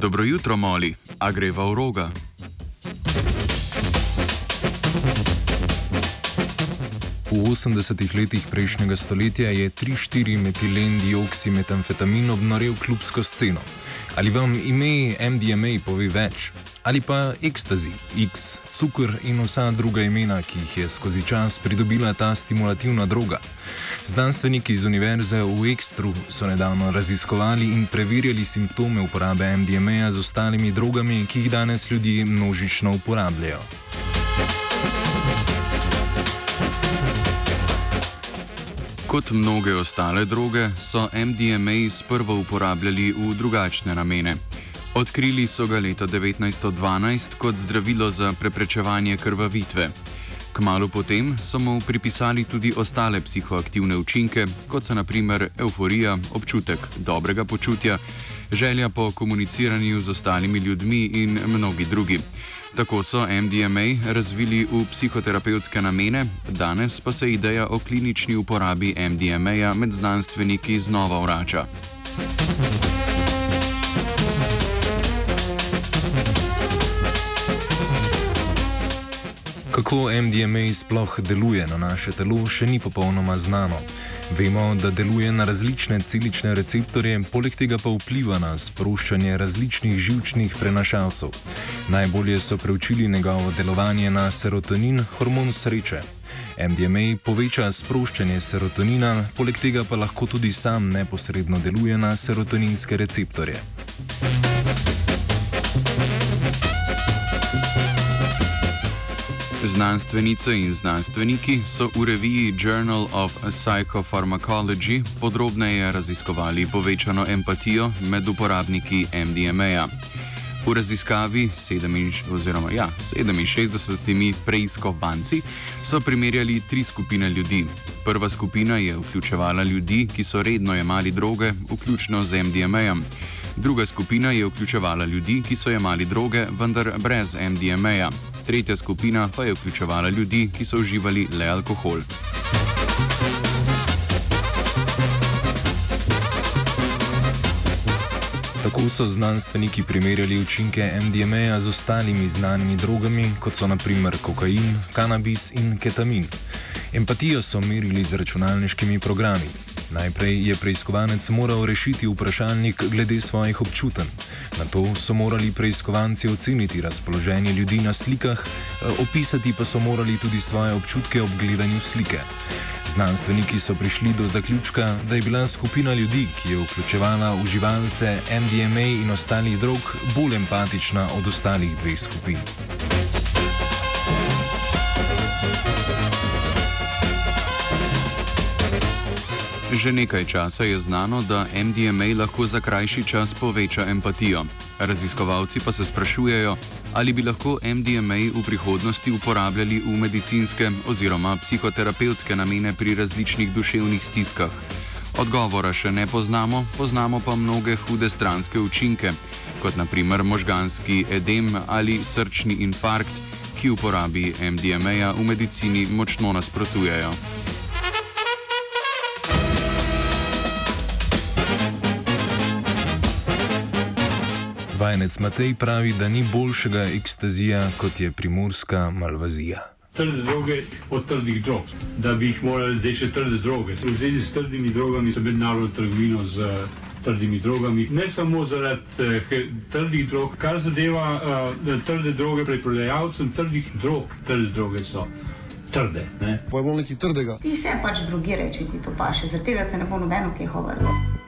Dobro jutro, moli, a greva v roga. V 80-ih letih prejšnjega stoletja je 3-4 metilen dioksimetamfetamin obnorel klubsko sceno. Ali vam ime MDMA pove več? Ali pa ekstazi, X, cukor in vsa druga imena, ki jih je skozi čas pridobila ta stimulativna droga? Znanstveniki iz Univerze v Ekstru so nedavno raziskovali in preverjali simptome uporabe MDMA z ostalimi drogami, ki jih danes ljudje množično uporabljajo. Kot mnoge ostale droge so MDMA sprva uporabljali v drugačne namene. Odkrili so ga leta 1912 kot zdravilo za preprečevanje krvavitve. Kmalo potem so mu pripisali tudi ostale psihoaktivne učinke, kot so naprimer euforija, občutek dobrega počutja, želja po komuniciranju z ostalimi ljudmi in mnogi drugi. Tako so MDMA razvili v psihoterapevtske namene, danes pa se ideja o klinični uporabi MDMA med znanstveniki znova vrača. Kako MDMA sploh deluje na naše telo, še ni popolnoma znano. Vemo, da deluje na različne celične receptorje, poleg tega pa vpliva na sproščanje različnih žilčnih prenašalcev. Najbolje so preučili njegovo delovanje na serotonin, hormon sreče. MDMA poveča sproščanje serotonina, poleg tega pa lahko tudi sam neposredno deluje na serotoninske receptorje. Znanstvenice in znanstveniki so v reviji Journal of Psychopharmacology podrobneje raziskovali povečano empatijo med uporabniki MDMA. V raziskavi 7, ja, 67 preiskovanci so primerjali tri skupine ljudi. Prva skupina je vključevala ljudi, ki so redno jemali droge, vključno z MDMA. Druga skupina je vključevala ljudi, ki so jemali droge, vendar brez MDMA. Tretja skupina pa je vključevala ljudi, ki so uživali le alkohol. Tako so znanstveniki primerjali učinke MDMA z ostalimi znanimi drogami, kot so naprimer kokain, kanabis in ketamin. Empatijo so merili z računalniškimi programi. Najprej je preiskovanec moral rešiti vprašalnik glede svojih občutenj. Na to so morali preiskovanci oceniti razpoloženje ljudi na slikah, opisati pa so morali tudi svoje občutke ob gledanju slike. Znanstveniki so prišli do zaključka, da je bila skupina ljudi, ki je vključevala uživalce MDMA in ostalih drog, bolj empatična od ostalih dveh skupin. Že nekaj časa je znano, da MDMA lahko za krajši čas poveča empatijo. Raziskovalci pa se sprašujejo, ali bi lahko MDMA v prihodnosti uporabljali v medicinske oziroma psihoterapevtske namene pri različnih duševnih stiskah. Odgovora še ne poznamo, poznamo pa mnoge hude stranske učinke, kot naprimer možganski edem ali srčni infarkt, ki uporabi MDMA v medicini močno nasprotujejo. Vajenec Matej pravi, da ni boljšega ekstazija kot je primorska malvazija. Trde droge od trdih drog, da bi jih morali zdaj še trde droge. V zvezi s trdimi drogami so mednarodno trgovino z trdimi drogami, ne samo zaradi eh, trdih drog, kar zadeva eh, trde droge pri prodajalcem trdih drog. Trde droge so trde. Pojmo nekaj trdega. Ti se pač drugi reči, ti to paše, zaradi tega te ne bo nobeno kaj govorilo.